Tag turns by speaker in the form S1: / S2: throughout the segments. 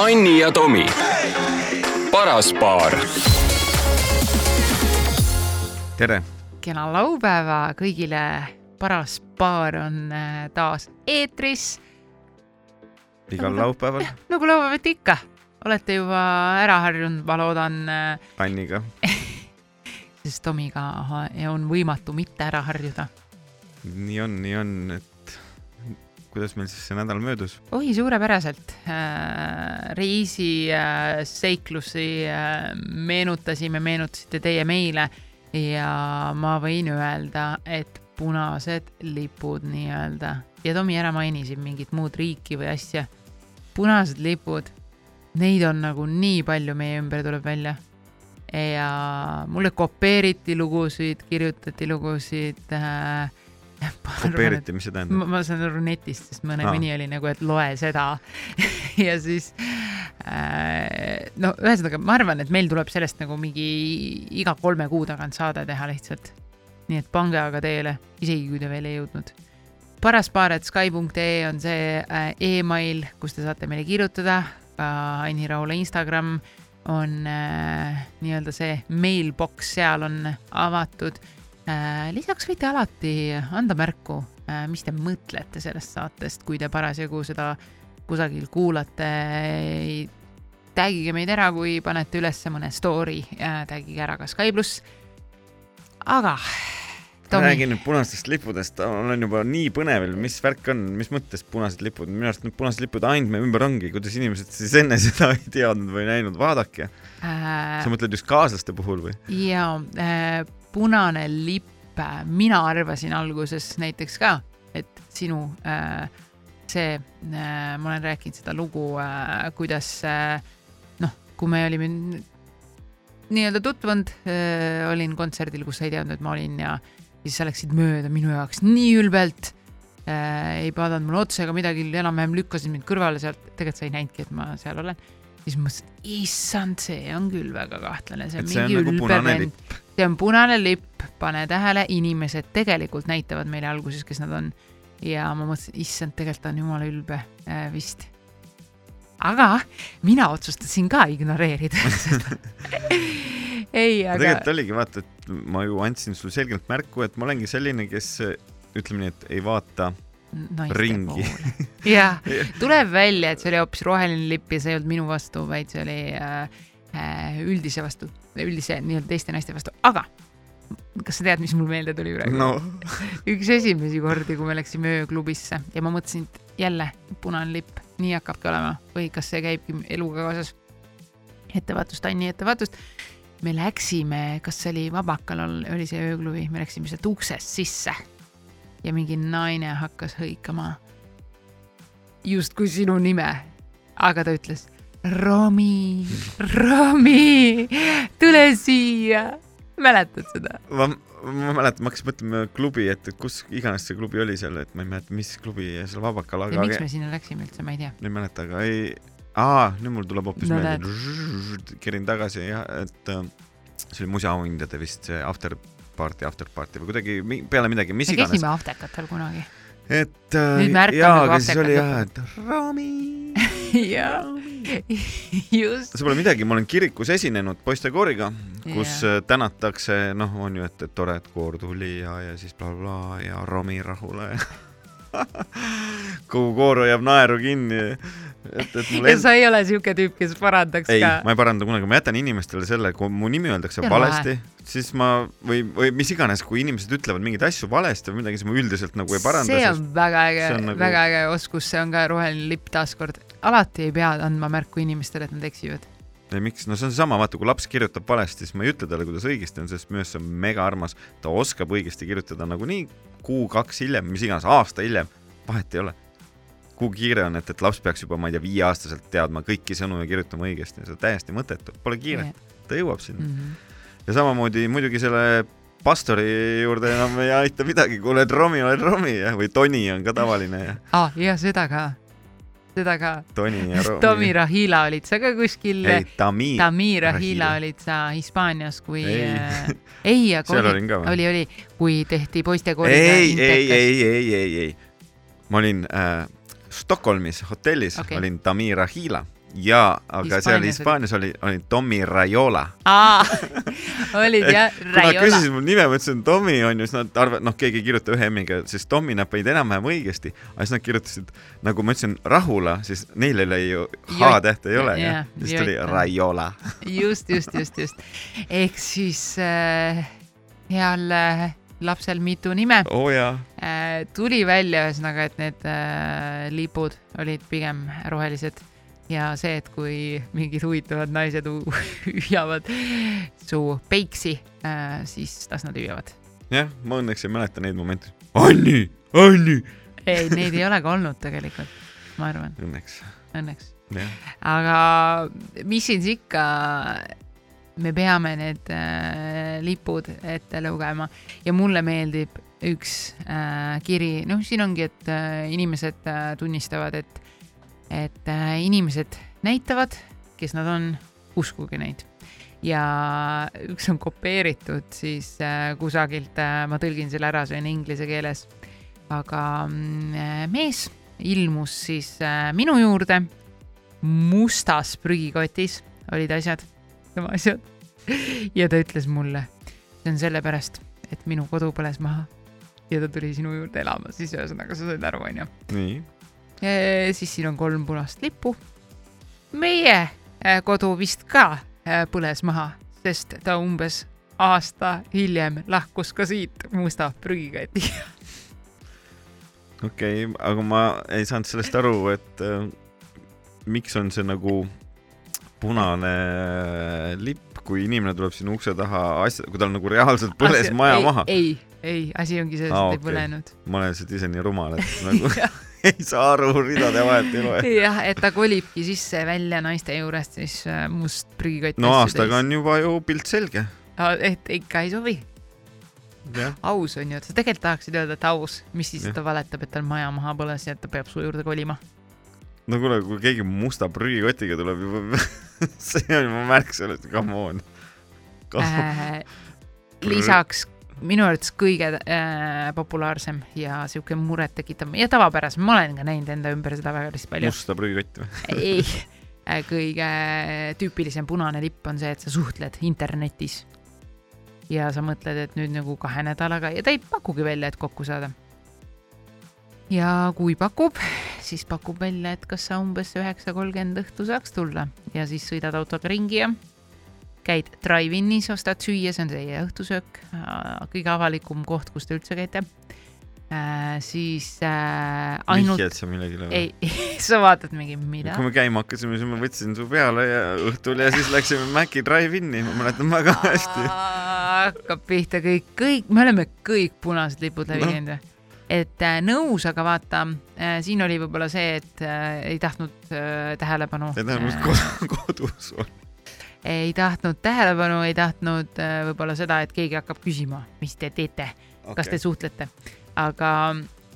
S1: Anni ja Tomi, paras paar.
S2: tere!
S3: kena laupäeva kõigile, paras paar on äh, taas eetris.
S2: igal laupäeval.
S3: nagu laupäeviti ikka, olete juba ära harjunud, ma loodan. äh,
S2: Anniga.
S3: sest Tomiga on võimatu mitte ära harjuda.
S2: nii on, nii on, et kuidas meil siis see nädal möödus?
S3: oi, suurepäraselt äh,. reisi äh, seiklusi äh, meenutasime, meenutasite teie meile ja ma võin öelda, et punased lipud nii-öelda ja Tomi ära maini siin mingit muud riiki või asja. punased lipud, neid on nagu nii palju meie ümber tuleb välja. ja mulle kopeeriti lugusid, kirjutati lugusid äh,
S2: kopeeriti, mis see tähendab?
S3: ma saan aru netist, sest mõne
S2: Aa.
S3: mõni oli nagu, et loe seda ja siis äh, no ühesõnaga, ma arvan, et meil tuleb sellest nagu mingi iga kolme kuu tagant saade teha lihtsalt. nii et pange aga teele, isegi kui te veel ei jõudnud. paraspaaret.sky.ee on see äh, email, kus te saate meile kirjutada, ka Anni Raula Instagram on äh, nii-öelda see mailbox seal on avatud lisaks võite alati anda märku, mis te mõtlete sellest saatest, kui te parasjagu seda kusagil kuulate. tagige meid ära, kui panete üles mõne story, tagige ära ka Sky pluss. aga.
S2: räägin nüüd punastest lipudest, olen juba nii põnevil, mis värk on, mis mõttes punased lipud, minu arust need punased lipud ainult meie ümber ongi, kuidas inimesed siis enne seda ei teadnud või näinud, vaadake
S3: äh,.
S2: sa mõtled just kaaslaste puhul või?
S3: ja äh, punane lipp, mina arvasin alguses näiteks ka, et sinu äh, see äh,, ma olen rääkinud seda lugu äh,, kuidas äh, noh, kui me olime nii-öelda tutvunud äh,, olin kontserdil, kus sa ei teadnud, et ma olin ja siis sa läksid mööda minu jaoks nii ülbelt äh,, ei vaadanud mulle otsa ega midagi, enam-vähem lükkasid mind kõrvale sealt, tegelikult sa ei näinudki, et ma seal olen siis mõtlesin, et issand, see on küll väga kahtlane, see on
S2: Et
S3: mingi
S2: nagu
S3: ülbe vend. See on punane lipp, pane tähele, inimesed tegelikult näitavad meile alguses, kes nad on. ja ma mõtlesin, issand, tegelikult ta on jumala ülbe äh, vist. aga mina otsustasin ka ignoreerida seda ei, aga.
S2: tegelikult oligi, vaata, et ma ju andsin sulle selgelt märku, et ma olengi selline, kes ütleme nii, et ei vaata
S3: naiste
S2: ringi.
S3: jah, tuleb välja, et see oli hoopis roheline lipp ja see ei olnud minu vastu, vaid see oli äh, üldise vastu, üldise nii-öelda teiste naiste vastu, aga kas sa tead, mis mul meelde tuli praegu
S2: no.?
S3: üks esimesi kordi, kui me läksime ööklubisse ja ma mõtlesin, et jälle punane lipp, nii hakkabki olema või kas see käibki eluga kaasas. ettevaatust, Anni, ettevaatust. me läksime, kas see oli Vabakal oli see ööklubi, me läksime sealt uksest sisse ja mingi naine hakkas hõikama justkui sinu nime, aga ta ütles Romi, Romi, tule siia. mäletad seda?
S2: ma, ma mäletan, ma hakkasin mõtlema klubi, et kus iganes see klubi oli seal, et ma ei mäleta, mis klubi seal Vabakal, aga.
S3: miks me sinna läksime üldse, ma ei tea.
S2: ei mäleta, aga ei, aa, nüüd mul tuleb hoopis
S3: No
S2: meelde. kerin tagasi jah, et äh, see oli museaauhindade vist see after party, after party või kuidagi peale midagi, mis
S3: me
S2: iganes.
S3: käisime Aftekatel kunagi.
S2: et äh,
S3: Nüüd me ärkame
S2: jaa,
S3: nagu
S2: aga siis oli jah, et Rami.
S3: jaa, just.
S2: see pole midagi, ma olen kirikus esinenud poistekooriga, kus yeah. tänatakse, noh, on ju, et, et tore, et koor tuli ja, ja siis blablabla bla, bla, ja Rami rahule kogu koor hoiab naeru kinni. Et, et mul
S3: ja sa ei ole siuke tüüp, kes parandaks
S2: ei,
S3: ka.
S2: ma ei paranda kunagi, ma jätan inimestele selle, kui mu nimi öeldakse
S3: on
S2: valesti, siis ma või, või mis iganes, kui inimesed ütlevad mingeid asju valesti või midagi, siis ma üldiselt nagu ei paranda.
S3: see on väga äge, nagu- väga äge oskus, see on ka roheline lipp taaskord. alati ei pea andma märku inimestele, et nad eksivad.
S2: ei miks, no see on seesama, vaata, kui laps kirjutab valesti, siis ma ei ütle talle, kuidas õigesti on, sest minu arust see on mega armas. ta oskab õigesti kirjutada nagunii kuu-kaks hiljem, mis iganes, aasta hiljem, vahet ei ole. Kuhu kiire on, et, et laps peaks juba, ma ei tea, viieaastaselt teadma kõiki sõnu ja kirjutama õigesti, see on täiesti mõttetu, pole kiiret, ta jõuab sinna
S3: Mm -hmm.
S2: ja samamoodi muidugi selle pastori juurde enam ei aita midagi, kui oled Romi, oled Romi jah, või Toni on ka tavaline ja
S3: ah, ja seda ka, seda ka.
S2: Toni ja Romi.
S3: Tomi Rahila olid sa ka kuskil?
S2: ei, Tami.
S3: Tami Rahila olid sa Hispaanias, kui
S2: Ei.
S3: äh, aga
S2: seal
S3: oli,
S2: olin ka või?
S3: oli, oli, kui tehti poistekooliga
S2: ei, ei, ei, ei, ei, ei. ma olin äh, Stockholmis hotellis okay. olin Tamira Hila jaa, aga seal
S3: Hispaanias
S2: Hispaanias oli, oli Tommy Raiola.
S3: aa, olid jah,
S2: kui nad
S3: Raiola.
S2: küsisid mul nime, ma ütlesin Tommy on ju, siis nad arvavad, noh, keegi ei kirjuta ühe M-iga, siis Tommy nad panid enam-vähem õigesti, aga siis nad kirjutasid, nagu ma ütlesin, Rahula, siis neil oli ju H-tähte ei ole ju
S3: Jah,,
S2: siis tuli. Raiola.
S3: just, just, just, just. ehk siis äh, heal äh, lapsel mitu nime
S2: oh,
S3: äh,. tuli välja ühesõnaga, et need äh, lipud olid pigem rohelised ja see, et kui mingid huvitavad naised hüüavad su peiksi äh,, siis las nad hüüavad.
S2: jah, ma õnneks ei mäleta neid momente. Anni, Anni.
S3: ei, neid ei ole ka olnud tegelikult, ma arvan,
S2: õnneks,
S3: õnneks. aga mis siin siis ikka, me peame need äh, lipud ette lugema. Ja mulle meeldib üks äh, kiri, noh, siin ongi, et äh, inimesed äh, tunnistavad, et, et äh, inimesed näitavad, kes nad on, uskuge neid. ja üks on kopeeritud siis äh, kusagilt äh,, ma tõlgin selle ära, see on inglise keeles, aga mm, äh, mees ilmus siis äh, minu juurde mustas prügikotis olid asjad, tema asjad. ja ta ütles mulle, see on sellepärast, et minu kodu põles maha ja ta tuli sinu juurde elama, siis ühesõnaga sa said aru, onju.
S2: nii,
S3: siis siin on kolm punast lippu. meie äh, kodu vist ka äh, põles maha, sest ta umbes aasta hiljem lahkus ka siit musta prügikotiga.
S2: okei okay,, aga ma ei saanud sellest aru, et äh, miks on see nagu punane lipp, kui inimene tuleb sinu ukse taha asja, kui tal nagu reaalselt põles Asja, maja
S3: ei,
S2: maha.
S3: ei, ei, asi ongi selles, et
S2: Aa,
S3: ei
S2: okei.
S3: põlenud.
S2: ma olen lihtsalt ise nii rumal, et nagu ei saa aru, ridade vahet ei loe.
S3: jah, et ta kolibki sisse-välja naiste juurest, siis äh, must prügikott.
S2: no aastaga on juba ju pilt selge.
S3: et ikka ei sobi.
S2: jah,
S3: aus on ju, et sa tegelikult tahaksid öelda, et aus, mis siis
S2: Jah.
S3: ta valetab, et tal maja maha põles ja et ta peab su juurde kolima.
S2: No kuule, kui keegi musta prügikotiga tuleb juba, see on juba märk sellest, come on.
S3: Äh, lisaks minu arvates kõige äh, populaarsem ja sihuke murettekitav ja tavapärasem, ma olen ka näinud enda ümber seda väga päris palju.
S2: musta prügikotti või?
S3: ei, kõige tüüpilisem punane lipp on see, et sa suhtled internetis. ja sa mõtled, et nüüd nagu kahe nädalaga ja ta ei pakugi välja, et kokku saada. ja kui pakub, siis pakub välja, et kas sa umbes üheksa kolmkümmend õhtu saaks tulla ja siis sõidad autoga ringi ja käid drive-in'is, ostad süüa, see on teie õhtusöök, kõige avalikum koht, kus te üldse käite. siis äh, ainult,
S2: vihjad sa millegile või?
S3: ei, sa vaatad mingi, mida
S2: kui me käima hakkasime, siis ma võtsin su peale ja õhtul ja siis läksime Maci Drive-in'i, ma mäletan väga hästi.
S3: hakkab pihta kõik, kõik, me oleme kõik punased lipud läbi käinud või? Et äh, nõus, aga vaata äh,, siin oli võib-olla see, et äh, ei tahtnud äh, tähelepanu.
S2: tähendab, et kodus on.
S3: ei tahtnud tähelepanu, ei tahtnud võib-olla seda, et keegi hakkab küsima, mis te teete, kas te suhtlete, aga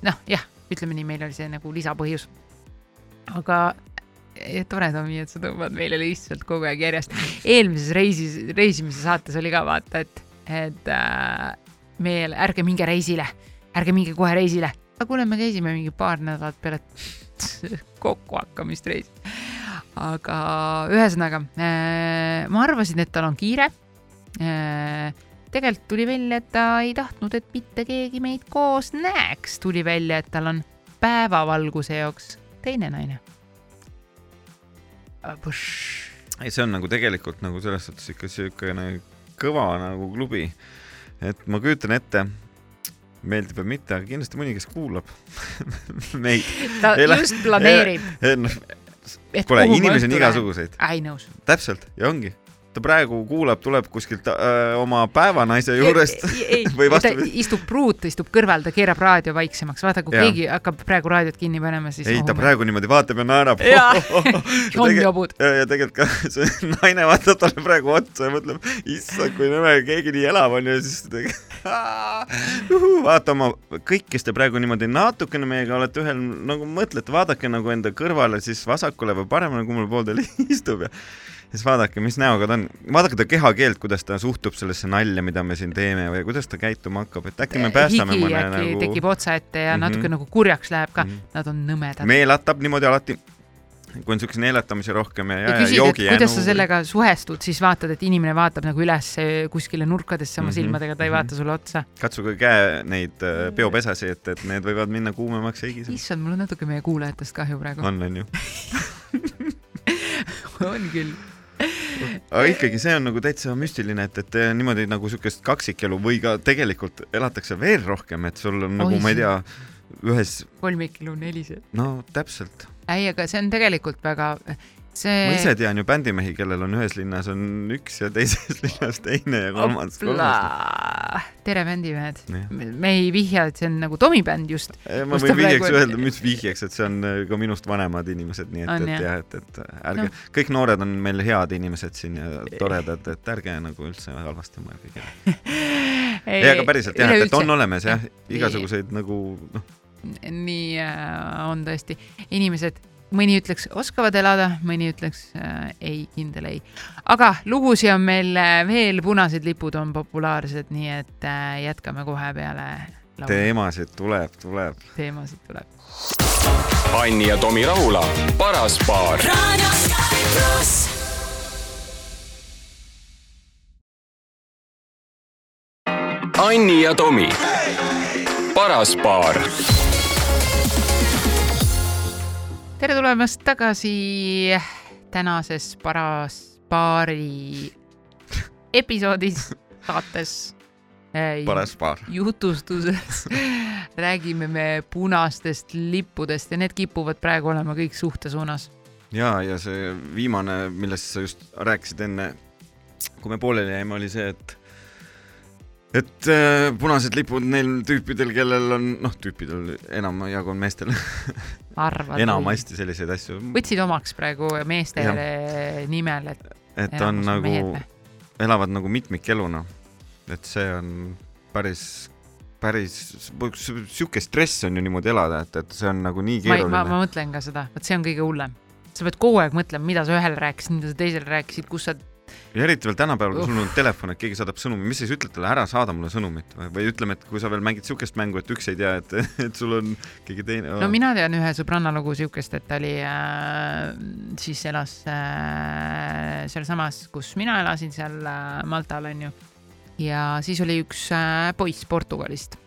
S3: noh, jah, ütleme nii, meil oli see nagu lisapõhjus. aga ja tore, Tomi, et sa tõmbad meile lihtsalt kogu aeg järjest. eelmises reisis, reisimise saates oli ka vaata, et, et äh, meil ärge minge reisile, ärge minge kohe reisile. aga kuule, me käisime mingi paar nädalat peale kokkuhakkamist reisil. aga ühesõnaga äh, ma arvasin, et tal on kiire äh, tegelikult tuli välja, et ta ei tahtnud, et mitte keegi meid koos näeks, tuli välja, et tal on päevavalguse jaoks teine naine.
S2: ei, see on nagu tegelikult nagu selles suhtes ikka siukene kõva nagu klubi, et ma kujutan ette, meeldib või mitte, aga kindlasti mõni, kes kuulab meid.
S3: ta
S2: Ei lä-
S3: just planeerib, et
S2: Kuule, inimesi on igasuguseid, täpselt ja ongi. Ta praegu kuulab, tuleb kuskilt öö, oma päevanaise juurest
S3: ei, ei, ta istub pruut, istub kõrval, ta keerab raadio vaiksemaks, vaata, kui
S2: Jaa.
S3: keegi hakkab praegu raadiot kinni panema, siis.
S2: ei, ta praegu niimoodi vaatab ja naerab. Ja
S3: on jobud.
S2: ja, ja tegelikult ka see naine vaatab talle praegu otsa ja mõtleb, issand, kui nõme keegi nii elav on ja siis ta vaata oma, kõik, kes te praegu niimoodi natukene meiega olete ühel, nagu mõtlete, vaadake nagu enda kõrvale, siis vasakule või paremale, kummal pool ta istub ja siis vaadake, mis näoga ta on, vaadake ta kehakeelt, kuidas ta suhtub sellesse nalja, mida me siin teeme või kuidas ta käituma hakkab, et äkki me päästame
S3: higi
S2: mõne nagu
S3: tekib otsa ette ja
S2: Mhm.
S3: natuke nagu kurjaks läheb ka
S2: Mhm.,
S3: nad on nõmedad.
S2: meelatab niimoodi alati kui on siukse neelatamise rohkem ja,
S3: ja
S2: ja,
S3: küsid, et
S2: joogi
S3: kuidas sa sellega suhestud, siis vaatad, et inimene vaatab nagu üles kuskile nurkadesse oma
S2: Mhm,
S3: silmadega, ta ei
S2: mhm.
S3: vaata sulle otsa.
S2: katsuge käe neid äh, peopesasi, et, et need võivad minna kuumemaks ja higiseks.
S3: issand, mul on natuke meie kuulajatest kahju praegu.
S2: on, on ju.
S3: on küll.
S2: Aga ikkagi see on nagu täitsa müstiline, et, et niimoodi nagu siukest kaksikelu või ka tegelikult elatakse veel rohkem, et sul on nagu ma ei tea, ühes,
S3: kolmikelu nelised.
S2: no täpselt.
S3: ei, aga see on tegelikult väga, see.
S2: ma ise tean ju bändimehi, kellel on ühes linnas on üks ja teises linnas teine ja kolmas,
S3: tere, bändimehed. Me ei vihja, et see on nagu Tomi bänd just.
S2: ma võin vihjeks
S3: praegu on?
S2: öelda, mis vihjeks, et see on äh, ka minust vanemad inimesed, nii et, et
S3: jah?
S2: et, et ärge
S3: Noh.
S2: no., kõik noored on meil head inimesed siin ja toredad, et ärge nagu üldse halvasti mõelge kellelegi. ei, aga päriselt jah, et, et on olemas jah, igasuguseid nagu noh,
S3: nii äh, on tõesti, inimesed, mõni ütleks, oskavad elada, mõni ütleks äh, ei, kindel ei. aga lugusid on meil äh, veel, punased lipud on populaarsed, nii et äh, jätkame kohe peale
S2: teemasid tuleb, tuleb.
S3: teemasid tuleb.
S1: Anni ja Tomi Rahula, paras paar.
S4: Raadio Sky pluss.
S1: Anni ja Tomi, paras paar
S3: tere tulemast tagasi tänases paras paari episoodis saates.
S2: paras paar.
S3: jutustuses räägime me punastest lippudest ja need kipuvad praegu olema kõik suhte suunas.
S2: ja, ja see viimane, millest sa just rääkisid enne, kui me pooleli jäime, oli see, et et äh, punased lipud neil tüüpidel, kellel on, noh, tüüpidel enamjagu on meestel? enamasti selliseid asju,
S3: võtsid omaks praegu meeste nimel, et
S2: et on nagu
S3: või?,
S2: elavad nagu mitmikeluna. et see on päris, päris, sihuke stress on ju niimoodi elada, et, et see on nagu nii
S3: ma, ma,
S2: keeruline.
S3: ma mõtlen ka seda, vot see on kõige hullem. sa pead kogu aeg mõtlema, mida sa ühele rääkisid, mida sa teisele rääkisid, kus sa
S2: ja eriti veel tänapäeval, kui sul on telefon, et keegi saadab sõnumi, mis sa siis ütled talle, ära saada mulle sõnumit või, ütleme, et kui sa veel mängid siukest mängu, et üks ei tea, et, et sul on keegi teine
S3: no mina tean ühe sõbranna lugu siukest, et ta oli äh,, siis elas äh, sealsamas, kus mina elasin, seal äh, Maltal onju. ja siis oli üks äh, poiss Portugalist,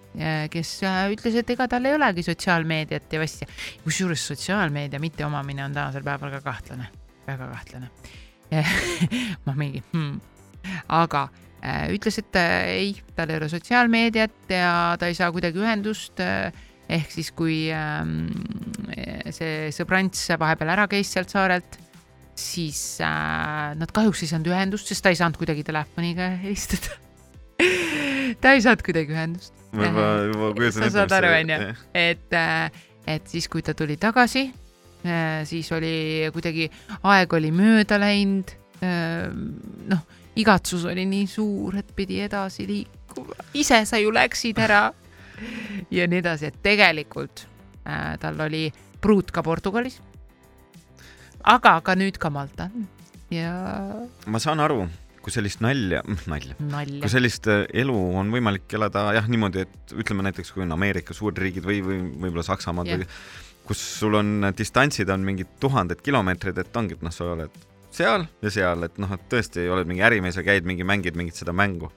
S3: kes äh, ütles, et ega tal ei olegi sotsiaalmeediat ja asja. kusjuures sotsiaalmeedia mitteomamine on tänasel päeval ka kahtlane, väga kahtlane. ma mingi hmm., aga äh, ütles, et äh, ei, tal ei ole sotsiaalmeediat ja ta ei saa kuidagi ühendust äh, ehk siis, kui ähm, see sõbrants vahepeal ära käis sealt saarelt, siis äh, nad kahjuks ei saanud ühendust, sest ta ei saanud kuidagi telefoniga helistada. ta ei saanud kuidagi ühendust,
S2: ma juba, juba kujutan
S3: Sa saad aru, onju? et, et siis, kui ta tuli tagasi, siis oli kuidagi, aeg oli mööda läinud. noh, igatsus oli nii suur, et pidi edasi liikuma, ise sa ju läksid ära ja nii edasi, et tegelikult äh, tal oli pruut ka Portugalis. aga ka nüüd ka Maltal ja
S2: ma saan aru, kui sellist nalja, nalja,
S3: nalja
S2: kui. sellist äh, elu on võimalik elada jah, niimoodi, et ütleme näiteks, kui on Ameerika suurriigid või, või võib-olla Saksamaad
S3: Jah.
S2: või kus sul on distantsid on mingid tuhanded kilomeetrid, et ongi, et noh, sa oled seal ja seal, et noh, et tõesti oled mingi ärimees ja käid mingi, mängid mingit seda mängu.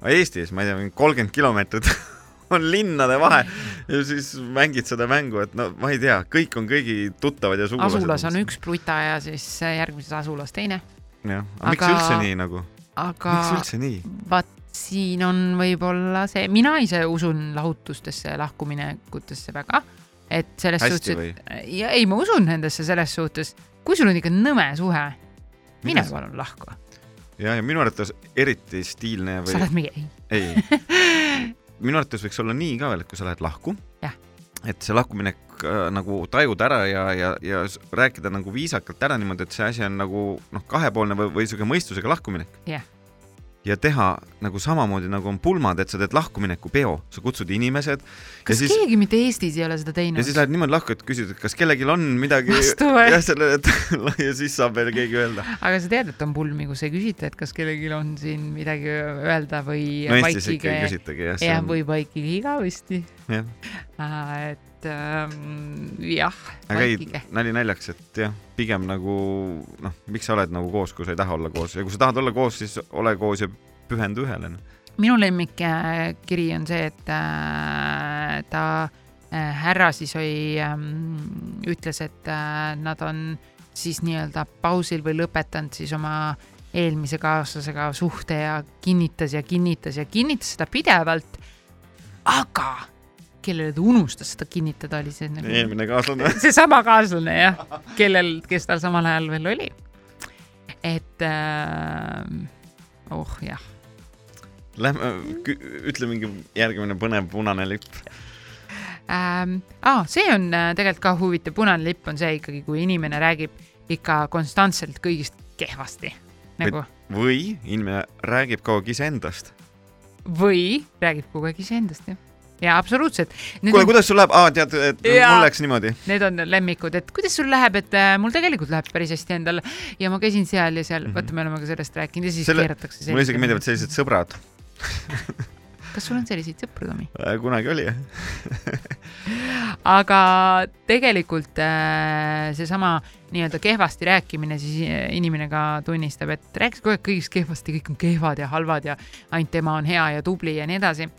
S2: aga Eestis, ma ei tea, mingi kolmkümmend kilomeetrit on linnade vahe ja siis mängid seda mängu, et no ma ei tea, kõik on kõigi tuttavad ja sugulased.
S3: asulas on üks pruta ja siis järgmises asulas teine,
S2: jah, aga miks üldse nii nagu,
S3: aga
S2: miks üldse nii?
S3: vaat siin on võib-olla see, mina ise usun lahutustesse, lahkuminekutesse väga, et selles
S2: hästi
S3: suhtes, et ja ei, ma usun nendesse selles suhtes, kui sul on ikka nõme suhe, mine palun lahku,
S2: ja, ja minu arvates eriti stiilne
S3: sa
S2: või
S3: oled mingi,
S2: ei, minu arvates võiks olla nii ka veel, et kui sa lähed lahku et see lahkuminek äh, nagu tajud ära ja, ja, ja rääkida nagu viisakalt ära niimoodi, et see asi on nagu noh, kahepoolne või, või sihuke mõistusega lahkuminek.
S3: Jah.
S2: ja teha nagu samamoodi nagu on pulmad, et sa teed lahkuminekupeo, sa kutsud inimesed
S3: kas
S2: siis,
S3: keegi mitte Eestis ei ole seda
S2: ja
S3: teinud
S2: siis? lähed niimoodi lahku, et küsid, et kas kellelgi on midagi jah, sellele, et ja siis saab veel keegi öelda.
S3: aga sa tead, et on pulmi, kus ei küsita, et kas kellelgi on siin midagi öelda või
S2: no Eestis ikka ei küsitagi jah,
S3: jah, või vaikige igavesti.
S2: jah,
S3: et ähm, jah, vaikige.,
S2: nali naljaks, et jah, pigem nagu noh, miks sa oled nagu koos, kui sa ei taha olla koos ja kui sa tahad olla koos, siis ole koos ja pühendu ühele. noh.
S3: minu lemmikkiri on see, et äh, ta äh, härra siis oli ähm,, ütles, et äh, nad on siis nii-öelda pausil või lõpetanud siis oma eelmise kaaslasega suhte ja kinnitas ja kinnitas ja kinnitas seda pidevalt. aga kellele ta unustas seda kinnitada, oli see nagu
S2: eelmine kaaslane.
S3: seesama kaaslane jah, kellel, kes tal samal ajal veel oli. et äh, oh jah,
S2: Lähme, ütle mingi järgmine põnev punane lipp.
S3: ähm,. Ah, see on äh, tegelikult ka huvitav, punane lipp on see ikkagi, kui inimene räägib ikka konstantselt kõigist kehvasti nagu
S2: või inimene räägib kogu aeg iseendast.
S3: või räägib kogu aeg iseendast jah. ja absoluutselt.
S2: kuule, kuidas sul läheb? aa, tead, et
S3: Jaa.
S2: mul läks niimoodi.
S3: Need on lemmikud, et kuidas sul läheb, et äh, mul tegelikult läheb päris hästi endal ja ma käisin seal ja seal mm. -hmm. vaata, me oleme ka sellest rääkinud ja siis
S2: Selle,
S3: keeratakse
S2: mulle isegi meeldivad sellised sõbrad.
S3: kas sul on selliseid sõpru, Tomi?
S2: kunagi oli jah.
S3: aga tegelikult äh, seesama nii-öelda kehvasti rääkimine, siis äh, inimene ka tunnistab, et rääkis kogu aeg kõigist kehvasti, kõik on kehvad ja halvad ja ainult tema on hea ja tubli ja nii edasi.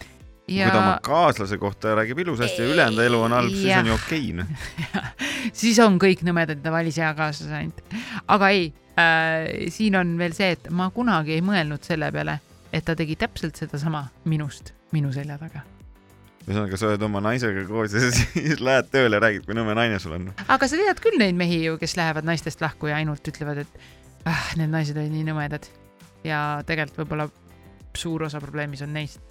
S2: kui ta oma kaaslase kohta räägib ilusasti ja ülejäänud elu on halb, siis on ju okei noh.
S3: siis on kõik nõmedad, ta valis hea kaaslase ainult. aga ei äh,, siin on veel see, et ma kunagi ei mõelnud selle peale, et ta tegi täpselt sedasama minust, minu selja taga.
S2: ühesõnaga, sa oled oma naisega koos ja siis lähed tööle räägid, kui nõme naine sul on.
S3: aga sa tead küll neid mehi ju, kes lähevad naistest lahku ja ainult ütlevad, et ah, need naised olid nii nõmedad. ja tegelikult võib-olla suur osa probleemis on neist.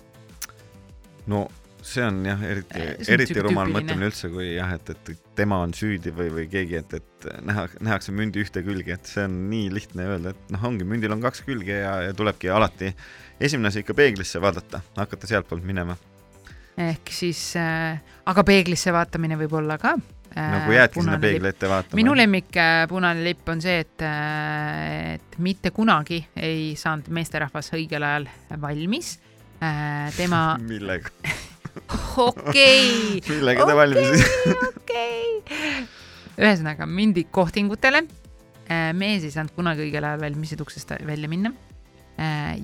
S2: no see on jah, eriti eriti rumal mõtlemine üldse, kui jah, et, et tema on süüdi või, või keegi, et, et näha, nähakse mündi ühte külge, et see on nii lihtne öelda, et noh, ongi, mündil on kaks külge ja, ja tulebki alati esimene asi ikka peeglisse vaadata, hakata sealtpoolt minema.
S3: ehk siis äh,, aga peeglisse vaatamine võib olla ka äh,.
S2: nagu jäädki sinna peegli ette vaatama.
S3: minu lemmik äh, punane lipp on see, et, et mitte kunagi ei saanud meesterahvas õigel ajal valmis. tema,
S2: millega,
S3: okei,
S2: millega te valmis?
S3: okei. ühesõnaga mindi kohtingutele. mees ei saanud kunagi õigel ajal valmis, et uksest välja minna.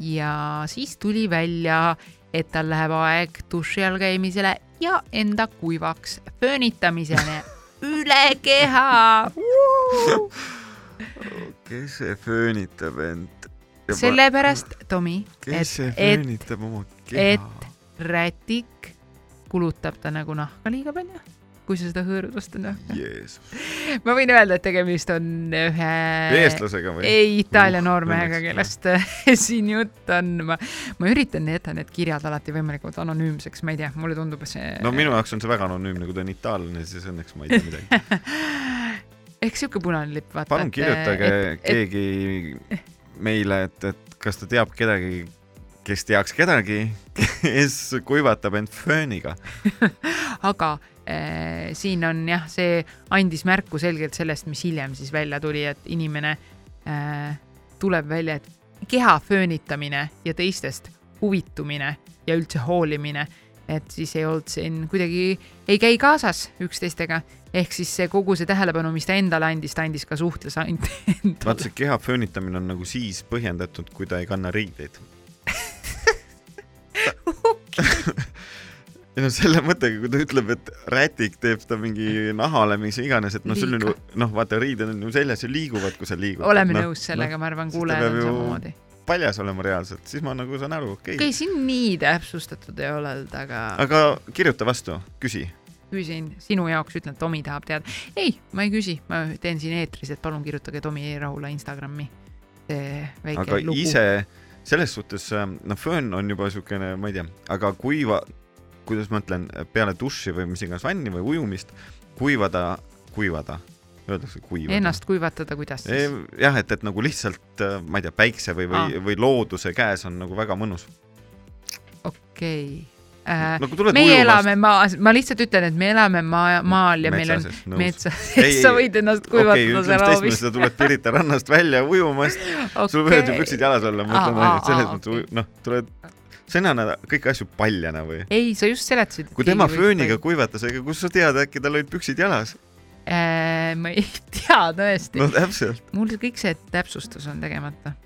S3: Ja siis tuli välja, et tal läheb aeg duši all käimisele ja enda kuivaks föönitamisele üle keha.
S2: kes see föönitab end?
S3: sellepärast, Tomi, et et
S2: keha?
S3: rätik kulutab ta nagu nahka liiga palju, kui sa seda hõõrud vastu nahka.
S2: Jeesus,
S3: ma võin öelda, et tegemist on ühe
S2: eestlasega või?
S3: ei Itaalia
S2: Uh,
S3: noormehega, kellest siin jutt on. ma, ma üritan jätta need kirjad alati võimalikult anonüümseks, ma ei tea, mulle tundub, et see.
S2: no minu jaoks on see väga anonüümne, kui ta on itaallane, siis õnneks ma ei tea midagi.
S3: ehk sihuke punane lipp, vaata.
S2: palun kirjutage keegi meile, et, et kas ta teab kedagi, kes teaks kedagi, kes kuivatab end fööniga.
S3: aga siin on jah, see andis märku selgelt sellest, mis hiljem siis välja tuli, et inimene äh, tuleb välja, et keha föönitamine ja teistest huvitumine ja üldse hoolimine, et siis ei olnud siin kuidagi, ei käi kaasas üksteistega, ehk siis see kogu see tähelepanu, mis ta endale andis, ta andis ka suhtes ainult endale.
S2: Vaata, see keha föönitamine on nagu siis põhjendatud, kui ta ei kanna riideid. ei no selle mõttega, kui ta ütleb, et rätik teeb ta mingi nahale, mis iganes, et noh, sul on ju noh, vaata riided on ju seljas ja liiguvad, kui sa liigud.
S3: oleme nõus sellega, ma arvan, kuulajad on samamoodi.
S2: paljas olema reaalselt, siis ma nagu saan aru, okei
S3: okei,
S2: okay..
S3: siin nii täpsustatud ei ole aga
S2: aga kirjuta vastu, küsi.
S3: küsin sinu jaoks, ütlen, et Tomi tahab teada. ei, ma ei küsi, ma teen siin eetris, et palun kirjutage Tomi Rahula Instagrami see väike
S2: aga
S3: lugu.
S2: ise selles suhtes, noh, föön on juba siukene, ma ei tea, aga kuiva, kuidas ma ütlen, peale duši või mis iganes vanni või ujumist, kuivada, kuivada, öeldakse kuivada.
S3: Ennast kuivatada, kuidas siis?
S2: jah, et, et nagu lihtsalt, ma ei tea, päikse või, või või looduse käes on nagu väga mõnus.
S3: okei äh,
S2: no tuled
S3: meie
S2: ujumast-
S3: elame maas, ma lihtsalt ütlen, et me elame maa, maal ja meil on
S2: Metsas,
S3: metsas, sa võid ennast kuivatada
S2: ütleme
S3: seal hoovis
S2: sa tuled Pirita rannast välja ujumast okay. sul võivad ju püksid jalas olla, ma ütlen ainult selles mõttes okay., noh, tuled, nad kõiki asju paljana või?
S3: ei, sa just seletasid.
S2: kui tema fööniga kuivatas, ega kust sa tead, äkki tal olid püksid jalas?
S3: äh,. ma ei tea tõesti
S2: no
S3: no.,
S2: täpselt,
S3: mul kõik see täpsustus on tegemata.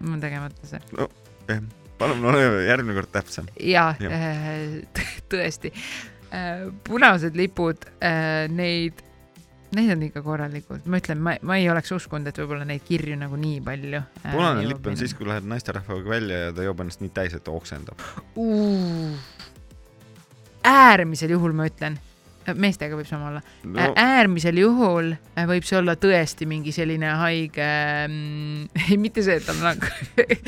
S3: mul on tegemata see
S2: palun ole järgmine kord täpsem.
S3: ja
S2: Jah.
S3: äh, tõesti äh,, punased lipud äh,, neid, neid on ikka korralikult, ma ütlen, ma, ma ei oleks uskunud, et võib-olla neid kirju nagu nii palju äh,.
S2: punane lipp on siis, kui lähed naisterahvaga välja ja ta joob ennast nii täis, et oksendab.
S3: äärmisel juhul ma ütlen, meestega võib sama olla no., äärmisel juhul äh, võib see olla tõesti mingi selline haige mm, ei mitte see, et on nagu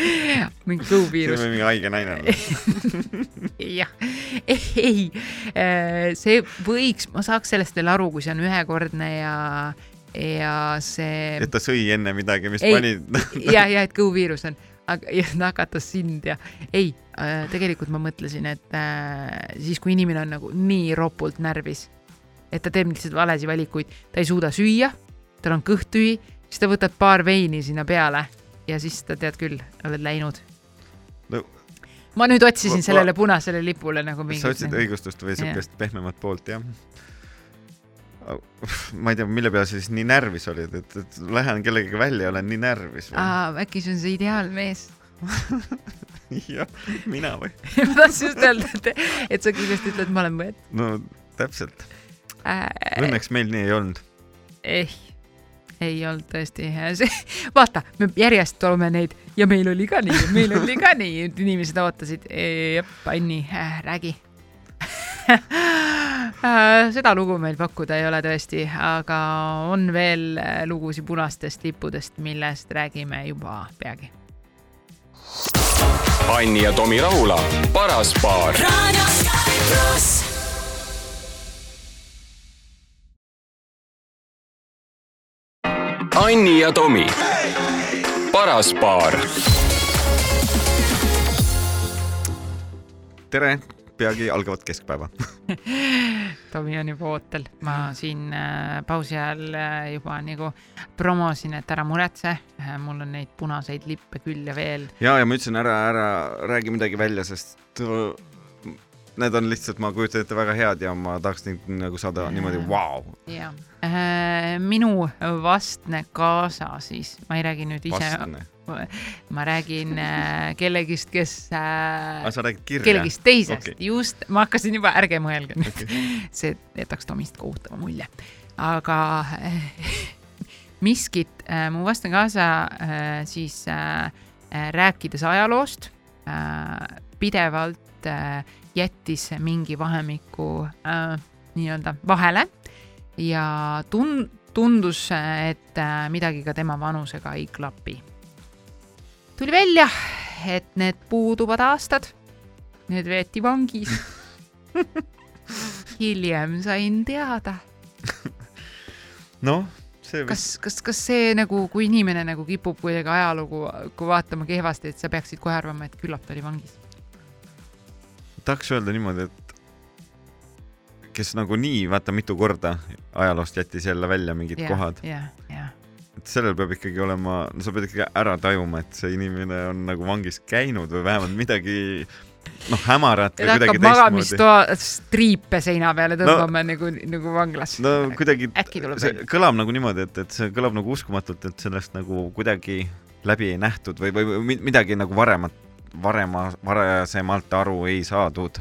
S3: mingi kõhuviirus,
S2: võib mingi haige naine olla.
S3: jah, ei, see võiks, ma saaks sellest veel aru, kui see on ühekordne ja, ja see
S2: et ta sõi enne midagi, mis
S3: Ei.
S2: pani
S3: ja, ja et kõhuviirus on, aga ja nakatas sind ja ei, tegelikult ma mõtlesin, et äh, siis, kui inimene on nagu nii ropult närvis, et ta teeb lihtsalt valesid valikuid, ta ei suuda süüa, tal on kõht tühi, siis ta võtab paar veini sinna peale ja siis ta tead küll, oled läinud.
S2: no
S3: ma nüüd otsisin
S2: Ma-
S3: sellele punasele lipule nagu mingit.
S2: sa otsid õigustust või siukest pehmemat poolt, jah? ma ei tea, mille peale sa siis nii närvis olid, et, et lähen kellegagi välja ja olen nii närvis või?
S3: äkki see on see ideaalmees
S2: jah, mina või?
S3: ma tahtsin just öelda, et, et sa kindlasti ütled, ma olen võetud
S2: no täpselt,
S3: äh,.
S2: õnneks meil nii ei olnud.
S3: ei, ei olnud tõesti, vaata, me järjest toome neid ja meil oli ka nii, meil oli ka nii, et inimesed ootasid, Anni äh,, räägi Äh, seda lugu meil pakkuda ei ole tõesti, aga on veel lugusid punastest lippudest, millest räägime juba peagi.
S1: Anni ja Tomi Rahula, paras paar. Anni ja Tomi, paras paar.
S2: tere, peagi algavat keskpäeva.
S3: Tomi on juba ootel, ma siin äh, pausi ajal äh, juba nagu promosin, et ära muretse. Äh,, mul on neid punaseid lippe küll ja veel.
S2: Ja, ja ma ütlesin ära, ära räägi midagi välja, sest need on lihtsalt, ma kujutan ette, väga head ja ma tahaks neid nagu saada niimoodi, vau,
S3: ja äh, minu vastne kaasa siis, ma ei räägi nüüd ise,
S2: vastne.
S3: Ma räägin äh, kellegist, kes äh,
S2: aga, sa räägid kirja?
S3: kellegist teisest okay., just, ma hakkasin juba, ärge mõelge nüüd okay., see jätaks Tomist kohutava mulje, aga äh, miskit mu vastne kaasa siis rääkides ajaloost pidevalt jättis mingi vahemiku nii-öelda vahele ja tun-, tundus, et midagi ka tema vanusega ei klapi. Tuli välja, et need puuduvad aastad, need veeti vangis. hiljem sain teada,
S2: noh, see vist,
S3: kas, kas, kas see nagu, kui inimene nagu kipub kuidagi ajalugu, kui vaatama kehvasti, et sa peaksid kohe arvama, et küllap ta oli vangis.
S2: tahaks öelda niimoodi, et kes nagunii vaata mitu korda ajaloost jättis jälle välja mingid yeah. kohad,
S3: jah, jah,
S2: et sellel peab ikkagi olema, no sa pead ikkagi ära tajuma, et see inimene on nagu vangis käinud või vähemalt midagi noh, hämarat või kuidagi teistmoodi.
S3: magamistoa striipe seina peale tõmbama no, nagu, nagu vanglas.
S2: no kuidagi see kõlab nagu niimoodi, et, et see kõlab nagu uskumatult, et sellest nagu kuidagi läbi ei nähtud või, või mi- midagi nagu varemat, varema, varasemalt aru ei saadud,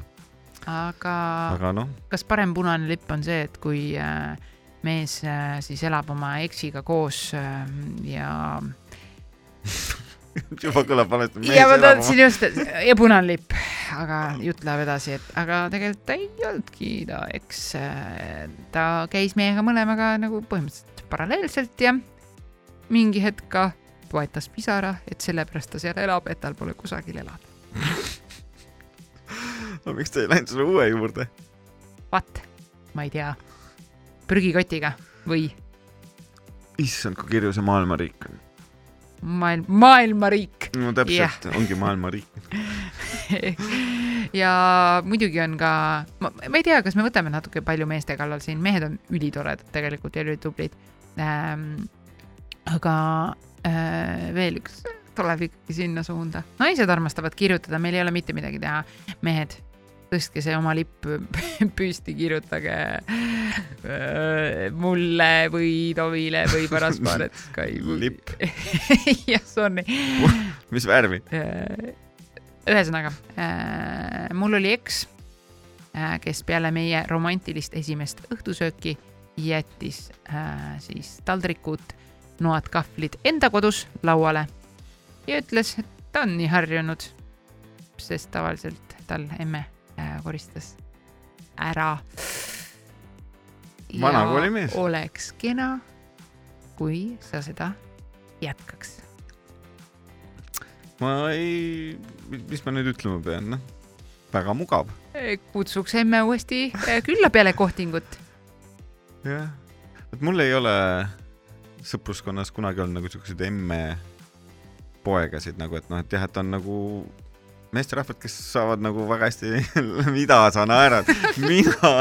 S3: aga,
S2: aga noh,
S3: kas parem punane lipp on see, et kui äh, mees äh, siis elab oma eksiga koos äh, ja
S2: juba kõlab valesti.
S3: ja ma tahtsin just, ja punane lipp, aga jutt läheb edasi, et aga tegelikult ta ei olnudki ta eks, ta käis meiega mõlemaga nagu põhimõtteliselt paralleelselt ja mingi hetk ka poetas pisara, et sellepärast ta seal elab, et tal pole kusagil elada.
S2: no miks te ei läinud selle uue juurde?
S3: What? ma ei tea. Prügikotiga või
S2: issand, kui kirju see maailmariik on.
S3: maailm, maailmariik.
S2: no täpselt yeah., ongi maailmariik.
S3: ja muidugi on ka, ma, ei tea, kas me võtame natuke palju meeste kallal siin, mehed on ülitoredad tegelikult ja ülitublid ähm, aga äh, veel üks tuleb ikkagi sinna suunda. naised armastavad kirjutada, meil ei ole mitte midagi teha. mehed, tõstke see oma lipp püsti, kirjutage äh, mulle või Tovile või Parasparet Sky.
S2: lipp,
S3: jah, sorry
S2: mis värvi?
S3: Äh, ühesõnaga, mul oli eks, kes peale meie romantilist esimest õhtusööki jättis äh, siis taldrikud, noad, kahvlid enda kodus lauale ja ütles, et ta on nii harjunud, sest tavaliselt tal emme äh, koristas ära.
S2: Vana koolimees.
S3: oleks kena, kui sa seda jätkaks
S2: ma ei, mis ma nüüd ütlema pean, noh, väga mugav.
S3: kutsuks emme uuesti äh, külla peale kohtingut.
S2: jah, et mul ei ole sõpruskonnas kunagi olnud nagu siukseid emme poegasid nagu, et noh, et jah, et on nagu meesterahvad, kes saavad nagu väga hästi, mida sa naerad, mina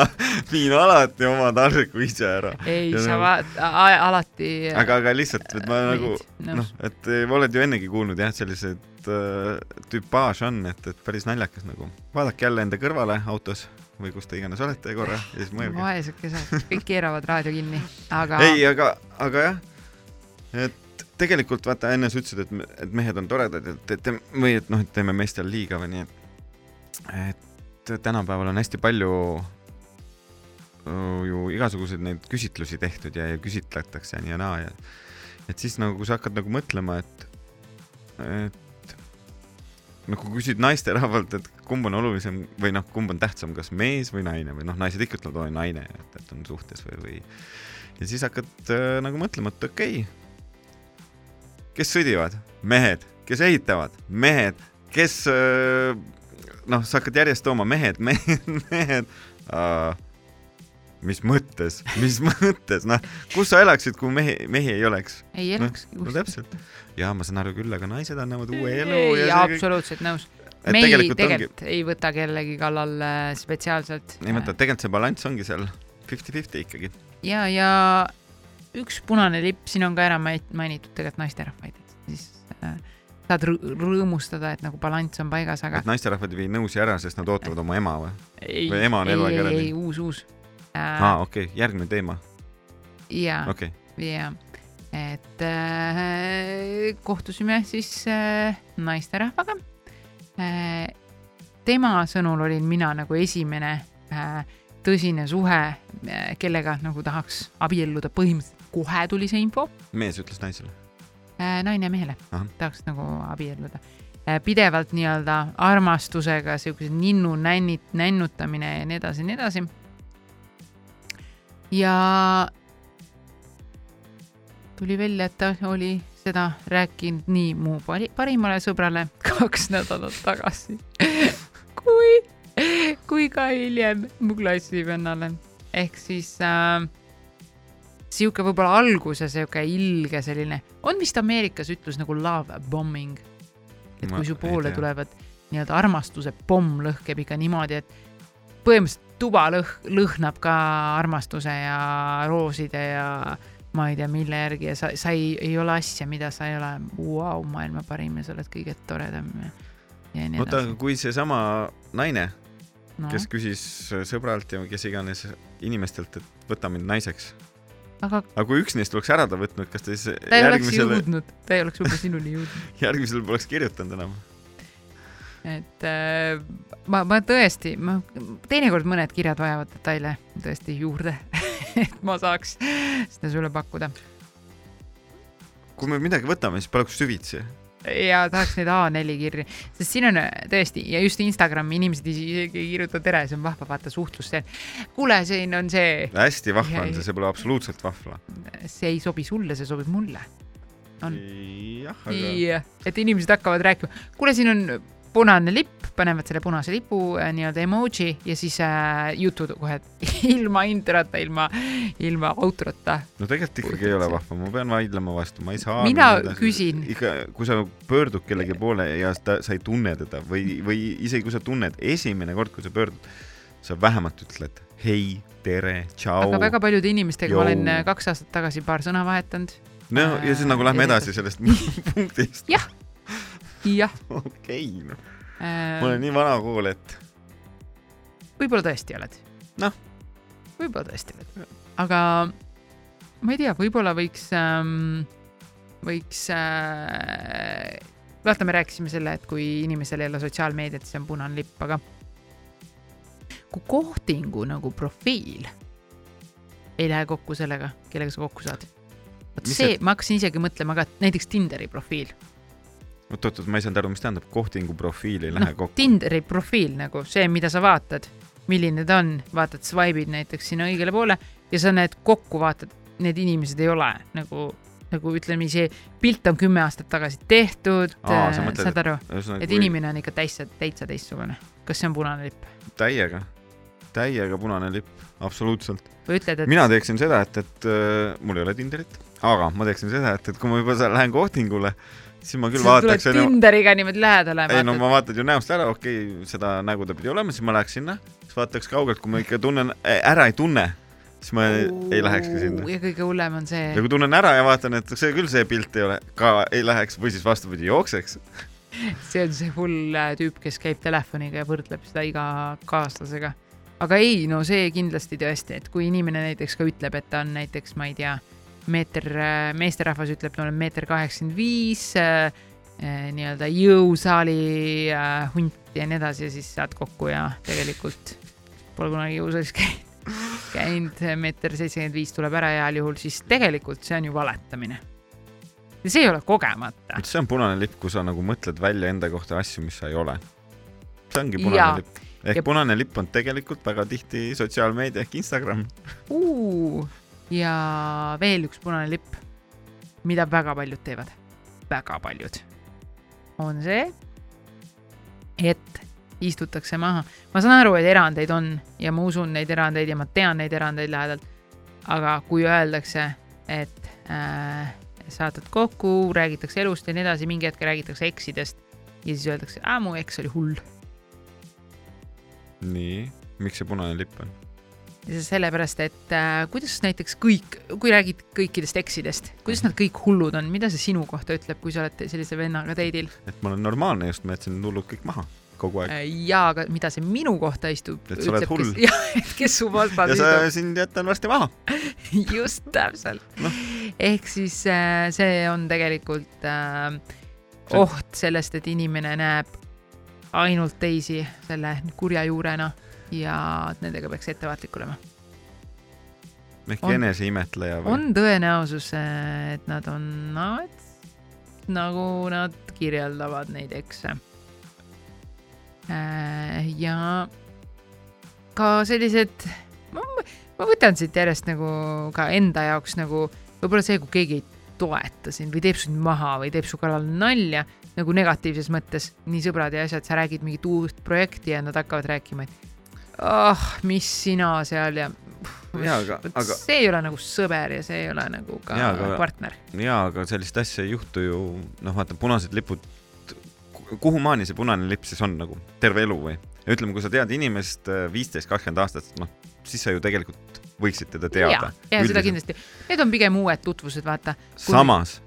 S2: viin alati oma taldriku ise ära.
S3: ei, sa
S2: nagu-
S3: vaat-, alati.
S2: aga, aga lihtsalt, et ma nagu
S3: nõus.
S2: noh, et oled ju ennegi kuulnud jah, et selliseid äh, tüpaaž on, et, et päris naljakas nagu. vaadake jälle enda kõrvale autos või kus te iganes olete korra ja siis mõelge.
S3: vaesekesed, kõik keeravad raadio kinni, aga
S2: ei, aga, aga jah, et tegelikult vaata enne sa ütlesid, et, et mehed on toredad, et, et või et noh, et teeme meestele liiga või nii, et et tänapäeval on hästi palju ju igasuguseid neid küsitlusi tehtud ja, ja küsitletakse nii ja naa ja et siis nagu, kui sa hakkad nagu mõtlema, et, et nagu küsid naisterahvalt, et kumb on olulisem või noh, kumb on tähtsam, kas mees või naine või noh, naised ikka ütlevad, oi naine, et, et on suhtes või, või ja siis hakkad äh, nagu mõtlema, et okei okay,, kes sõdivad, mehed, kes ehitavad, mehed, kes äh, noh, sa hakkad järjest tooma mehed, mehed, mehed äh,. mis mõttes, mis mõttes, noh, kus sa elaksid, kui mehi, mehi ei oleks?
S3: ei elakski
S2: no täpselt. ja ma saan aru küll, aga naised annavad uue elu
S3: ei,
S2: ja see kõik.
S3: absoluutselt nõus.
S2: et
S3: mehi
S2: tegelikult ongi,
S3: ei võta kellegi kallal äh, spetsiaalselt.
S2: ei mõtle, tegelikult see balanss ongi seal fifty-fifty ikkagi.
S3: ja, ja üks punane lipp, siin on ka ära mainitud tegelikult naisterahvaid, et siis äh, saad rõ- rõõmustada, et nagu balanss on paigas, aga
S2: et naisterahvad ei vii nõusi ära, sest nad ootavad oma ema või?
S3: ei,
S2: või ema on
S3: ei,
S2: eluaeg
S3: ei,
S2: ära
S3: ei,
S2: teinud.
S3: uus, uus
S2: aa,
S3: äh,.
S2: okei okay,, järgmine teema,
S3: ja,
S2: okei okay..
S3: ja, et äh, kohtusime siis äh, naisterahvaga äh,. tema sõnul olin mina nagu esimene äh, tõsine suhe äh,, kellega nagu tahaks abielluda, põhimõtteliselt kohe tuli see info
S2: mees ütles naisele.
S3: äh,, naine mehele tahaks nagu abielluda äh,. pidevalt nii-öelda armastusega siukese ninnu nännit-, nännutamine ja nii edasi ja nii edasi. ja tuli välja, et ta oli seda rääkinud nii mu pari- parimale sõbrale kaks nädalat tagasi kui, kui ka hiljem mu klassivennale. ehk siis äh, sihuke võib-olla alguse sihuke ilge selline, on vist Ameerikas ütlus nagu love bombing. et kui su poole tulevad nii-öelda armastuse pomm lõhkeb ikka niimoodi, et põhimõtteliselt tuba lõh-, lõhnab ka armastuse ja rooside ja ma ei tea, mille järgi ja sa, sa ei, ei ole asja, mida sa ei ole, vau, maailma parim ja sa oled kõige toredam ja, ja nii
S2: oota,
S3: edasi.
S2: kui seesama naine,
S3: No,
S2: kes küsis sõbralt ja kes iganes inimestelt, et võta mind naiseks,
S3: aga
S2: aga kui üks neist oleks ära ta võtnud, kas ta siis
S3: ta ei oleks
S2: järgmisele,
S3: jõudnud, ta ei oleks võib-olla sinuni jõudnud.
S2: järgmisele poleks kirjutanud enam?
S3: et äh, ma, ma tõesti, ma teinekord mõned kirjad vajavad detaile tõesti juurde, et ma saaks seda sulle pakkuda
S2: kui me midagi võtame, siis paluks süvitsi.
S3: Ja tahaks neid A4 kirju, sest siin on äh, tõesti ja just Instagrami inimesed isegi ei kirjuta tere, see on vahva vaata suhtlus seal. kuule, siin on see,
S2: hästi vahva on see, see pole absoluutselt vahva.
S3: see ei sobi sulle, see sobib mulle. on
S2: jah, aga
S3: et inimesed hakkavad rääkima, kuule, siin on punane lipp, panevad selle punase lipu äh, nii-öelda emoji ja siis äh, jutud kohe ilma introta, ilma, ilma outrota.
S2: no tegelikult ikkagi ei ole vahva, ma pean vaidlema vastu, ma ei saa.
S3: Mina küsin.
S2: ikka, kui sa pöördud kellegi poole ja ta, sa ei tunne teda või, või isegi kui sa tunned, esimene kord, kui sa pöördud, sa vähemalt ütled hei, tere, tšau
S3: aga. väga paljude inimestega
S2: Jou.
S3: ma olen äh, kaks aastat tagasi paar sõna vahetanud.
S2: no ja siis nagu lähme
S3: Äh,
S2: edasi sellest punktist.
S3: jah, jah
S2: okei, noh, ma
S3: äh,
S2: olen. nii vana kool, et
S3: võib-olla tõesti oled.
S2: Noh..
S3: võib-olla tõesti oled, aga ma ei tea, võib-olla võiks ähm,, võiks äh,, vaata, me rääkisime selle, et kui inimesel ei ole sotsiaalmeediat, siis on punane lipp, aga kui kohtingu nagu profiil ei lähe kokku sellega, kellega sa kokku saad. vot see-, ma hakkasin isegi mõtlema ka, et näiteks Tinderi profiil,
S2: oot-oot, ma ei saanud aru, mis tähendab kohtingu profiil ei lähe
S3: noh,
S2: kokku.
S3: Tinderi profiil nagu see, mida sa vaatad, milline ta on, vaatad, swipe'id näiteks sinna õigele poole ja sa näed kokku, vaatad, need inimesed ei ole nagu, nagu ütleme, see pilt on kümme aastat tagasi tehtud,
S2: sa
S3: saad aru, et inimene on ikka täitsa, täitsa teistsugune. kas see on punane lipp
S2: täiega, täiega punane lipp, absoluutselt.
S3: või ütled, et
S2: mina teeksin seda, et, et äh, mul ei ole Tinderit, aga ma teeksin seda, et, et kui ma juba lähen kohtingule, siis ma küll
S3: tuled
S2: vaataks, onju.
S3: Tinderiga niimoodi lähedale,
S2: ei no
S3: vaatad,
S2: ma vaatan ju näost ära, okei okay,, seda nägu ta pidi olema, siis ma läheks sinna, siis vaataks kaugelt, kui ma ikka tunnen, ära ei tunne, siis ma ei, ei lähekski sinna.
S3: ja kõige hullem on see
S2: ja, kui tunnen ära ja vaatan, et see küll see pilt ei ole, ka ei läheks või siis vastupidi jookseks.
S3: see on see hull äh, tüüp, kes käib telefoniga ja võrdleb seda iga kaaslasega. aga ei, no see kindlasti tõesti, et kui inimene näiteks ka ütleb, et ta on näiteks, ma ei tea, meeter, meesterahvas ütleb, ma olen meeter kaheksakümmend viis, nii-öelda jõusaali äh, hunt ja nii edasi ja siis saad kokku ja tegelikult pole kunagi jõusaalis käinud, käinud, meeter seitsekümmend viis tuleb ära heal juhul, siis tegelikult see on ju valetamine. ja see ei ole kogemata.
S2: see on punane lipp, kui sa nagu mõtled välja enda kohta asju, mis sa ei ole. see ongi punane
S3: Jaa.
S2: lipp. ehk
S3: Ja-
S2: punane lipp on tegelikult väga tihti sotsiaalmeedia ehk Instagram.
S3: uh,. Ja veel üks punane lipp, mida väga paljud teevad, väga paljud, on see, et istutakse maha. ma saan aru, et erandeid on ja ma usun neid erandeid ja ma tean neid erandeid lähedalt. aga kui öeldakse, et äh, saatad kokku, räägitakse elust ja nii edasi, mingi hetk räägitakse eksidest ja siis öeldakse, mu eks oli hull.
S2: nii, miks see punane lipp on?
S3: sellepärast, et äh, kuidas näiteks kõik, kui räägid kõikidest eksidest, kuidas nad kõik hullud on, mida see sinu kohta ütleb, kui sa oled sellise vennaga date'il
S2: et ma olen normaalne just, ma jätsin hullud kõik maha kogu aeg.
S3: äh,? ja, aga mida see minu kohta istub,
S2: Et sa oled hull.
S3: kes, jah, et kes su vastas
S2: ja sa sind jätan varsti maha.
S3: just täpselt
S2: Noh..
S3: ehk siis äh, see on tegelikult äh, oht sellest, et inimene näeb ainult teisi selle kurja juurena ja nendega peaks ettevaatlik olema.
S2: ehk eneseimetleja või?
S3: on tõenäosus, et nad on nats, nagu nad kirjeldavad neid ekse. ja ka sellised, ma, ma võtan siit järjest nagu ka enda jaoks nagu võib-olla see, kui keegi ei toeta sind või teeb sind maha või teeb su kallal nalja nagu negatiivses mõttes, nii sõbrad ja asjad, sa räägid mingit uut projekti ja nad hakkavad rääkima, et ah, mis sina seal ja
S2: jaa, aga, aga
S3: see ei ole nagu sõber ja see ei ole nagu ka
S2: Jaa, aga-
S3: partner.
S2: jaa, aga sellist asja ei juhtu ju, noh, vaata punased lipud, kuhumaani see punane lipp siis on nagu terve elu või? ja ütleme, kui sa tead inimest äh, viisteist, kakskümmend aastat, noh, siis sa ju tegelikult võiksid teda
S3: ja,
S2: teada.
S3: ja seda. kindlasti. Need on pigem uued tutvused, vaata.
S2: samas.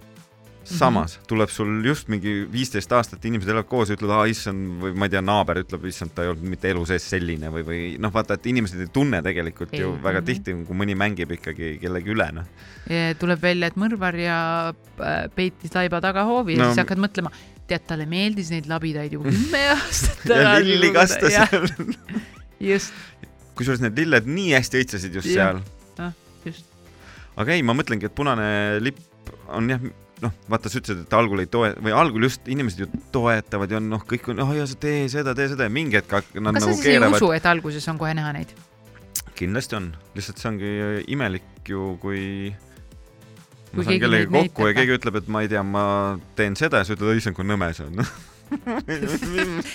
S2: Samas tuleb sul just mingi viisteist aastat, inimesed elavad koos ja ütlevad, aa issand või ma ei tea, naaber ütleb, issand, ta ei olnud mitte elu sees selline või, või noh, vaata, et inimesed ei tunne tegelikult ju
S3: Ei.
S2: väga
S3: Mhm.
S2: tihti, kui mõni mängib ikkagi kellegi üle, noh.
S3: tuleb välja, et mõrvar ja äh, peitis laiba tagahoovi ja
S2: No-
S3: siis hakkad mõtlema, tead, talle meeldis neid labidaid juba kümme aastat
S2: ja lilli kastas
S3: Jah,
S2: seal.
S3: just,
S2: kusjuures need lilled nii hästi õitsesid just
S3: Jah.
S2: seal.
S3: just.
S2: aga ei, ma mõtlengi, et punane lipp on jah, noh, vaata, sa ütlesid, et algul ei toe- või algul just inimesed ju toetavad ja noh, kõik on, oh ja sa tee seda, tee seda ja mingi hetk nad
S3: kas sa
S2: nagu
S3: siis ei
S2: keeravad.
S3: usu, et alguses on kohe näha neid?
S2: kindlasti on, lihtsalt see ongi imelik ju, kui
S3: Kui
S2: ma saan
S3: keegi
S2: kellegagi kokku ja
S3: näitab.
S2: keegi ütleb, et ma ei tea, ma teen seda ja sa ütled, issand, kui nõme see on.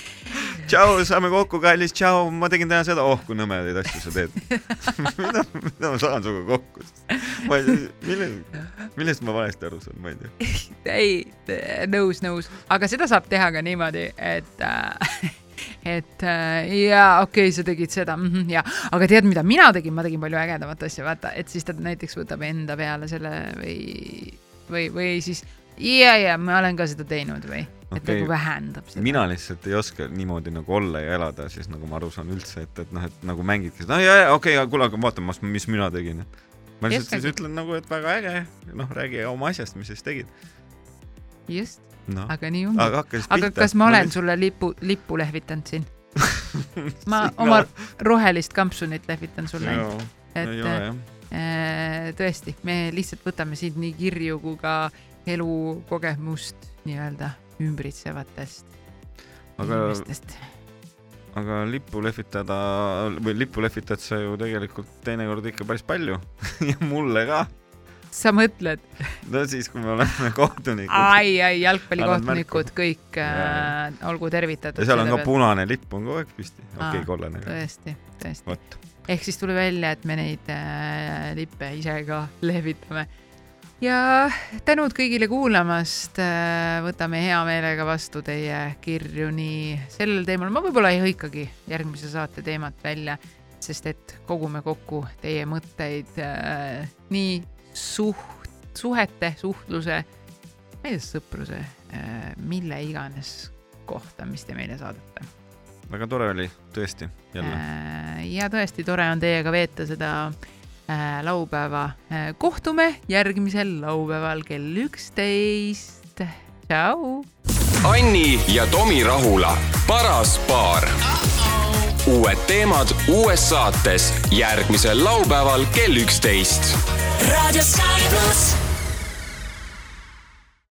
S2: tšau, saame kokku, kallis, tšau, ma tegin täna seda, oh kui nõmedaid asju sa teed. mida, mida ma saan sinuga kokku? Ma ei tea, mille, millest ma valesti aru saan, ma ei tea.
S3: ei, nõus, nõus, aga seda saab teha ka niimoodi, et äh, et äh, jaa, okei okay,, sa tegid seda mm, -hmm, jaa, aga tead, mida mina tegin, ma tegin palju ägedamat asja, vaata, et siis ta näiteks võtab enda peale selle või, või, või siis ja, ja ma olen ka seda teinud või, et
S2: Okei.
S3: nagu vähendab seda.
S2: mina lihtsalt ei oska niimoodi nagu olla ja elada, siis nagu ma aru saan üldse, et, et noh, et nagu mängidki seda, ja, ja okei okay,, kuule, aga vaata, mis mina tegin. Ma lihtsalt siis ütlen nagu, et väga äge, noh, räägi oma asjast, mis sa siis tegid.
S3: just,
S2: noh,
S3: aga nii ongi.
S2: aga
S3: aga kas ma olen sulle lipu, lippu lehvitanud siin? ma oma rohelist kampsunit lehvitan sulle, et
S2: ei ole jah.
S3: äh, tõesti, me lihtsalt võtame siit nii kirju kui ka elukogemust nii-öelda ümbritsevatest
S2: aga,
S3: inimestest.
S2: Aga lippu lehvitada või lippu lehvitad sa ju tegelikult teinekord ikka päris palju ja mulle ka.
S3: sa mõtled,
S2: no siis, kui me oleme kohtunikud.
S3: ai, ai, jalgpallikohtunikud kõik äh, olgu tervitatud.
S2: ja seal on ka punane lipp on kogu aeg püsti, okei okay,, kollane
S3: tõesti, tõesti. ehk siis tuli välja, et me neid äh, lippe ise ka lehvitame. Ja tänud kõigile kuulamast äh,, võtame hea meelega vastu teie kirju nii sellel teemal, ma võib-olla ei hõikagi järgmise saate teemat välja, sest et kogume kokku teie mõtteid äh, nii suht, suhete, suhtluse, ma ei tea, sõpruse äh,, mille iganes kohta, mis te meile saadate.
S2: väga tore oli tõesti jälle.
S3: Äh, ja tõesti tore on teiega veeta seda äh, laupäeva. kohtume järgmisel laupäeval kell üksteist. tšau.
S1: Anni ja Tomi Rahula, paras paar. uued teemad uues saates järgmisel laupäeval kell üksteist
S4: Radio Sky pluss.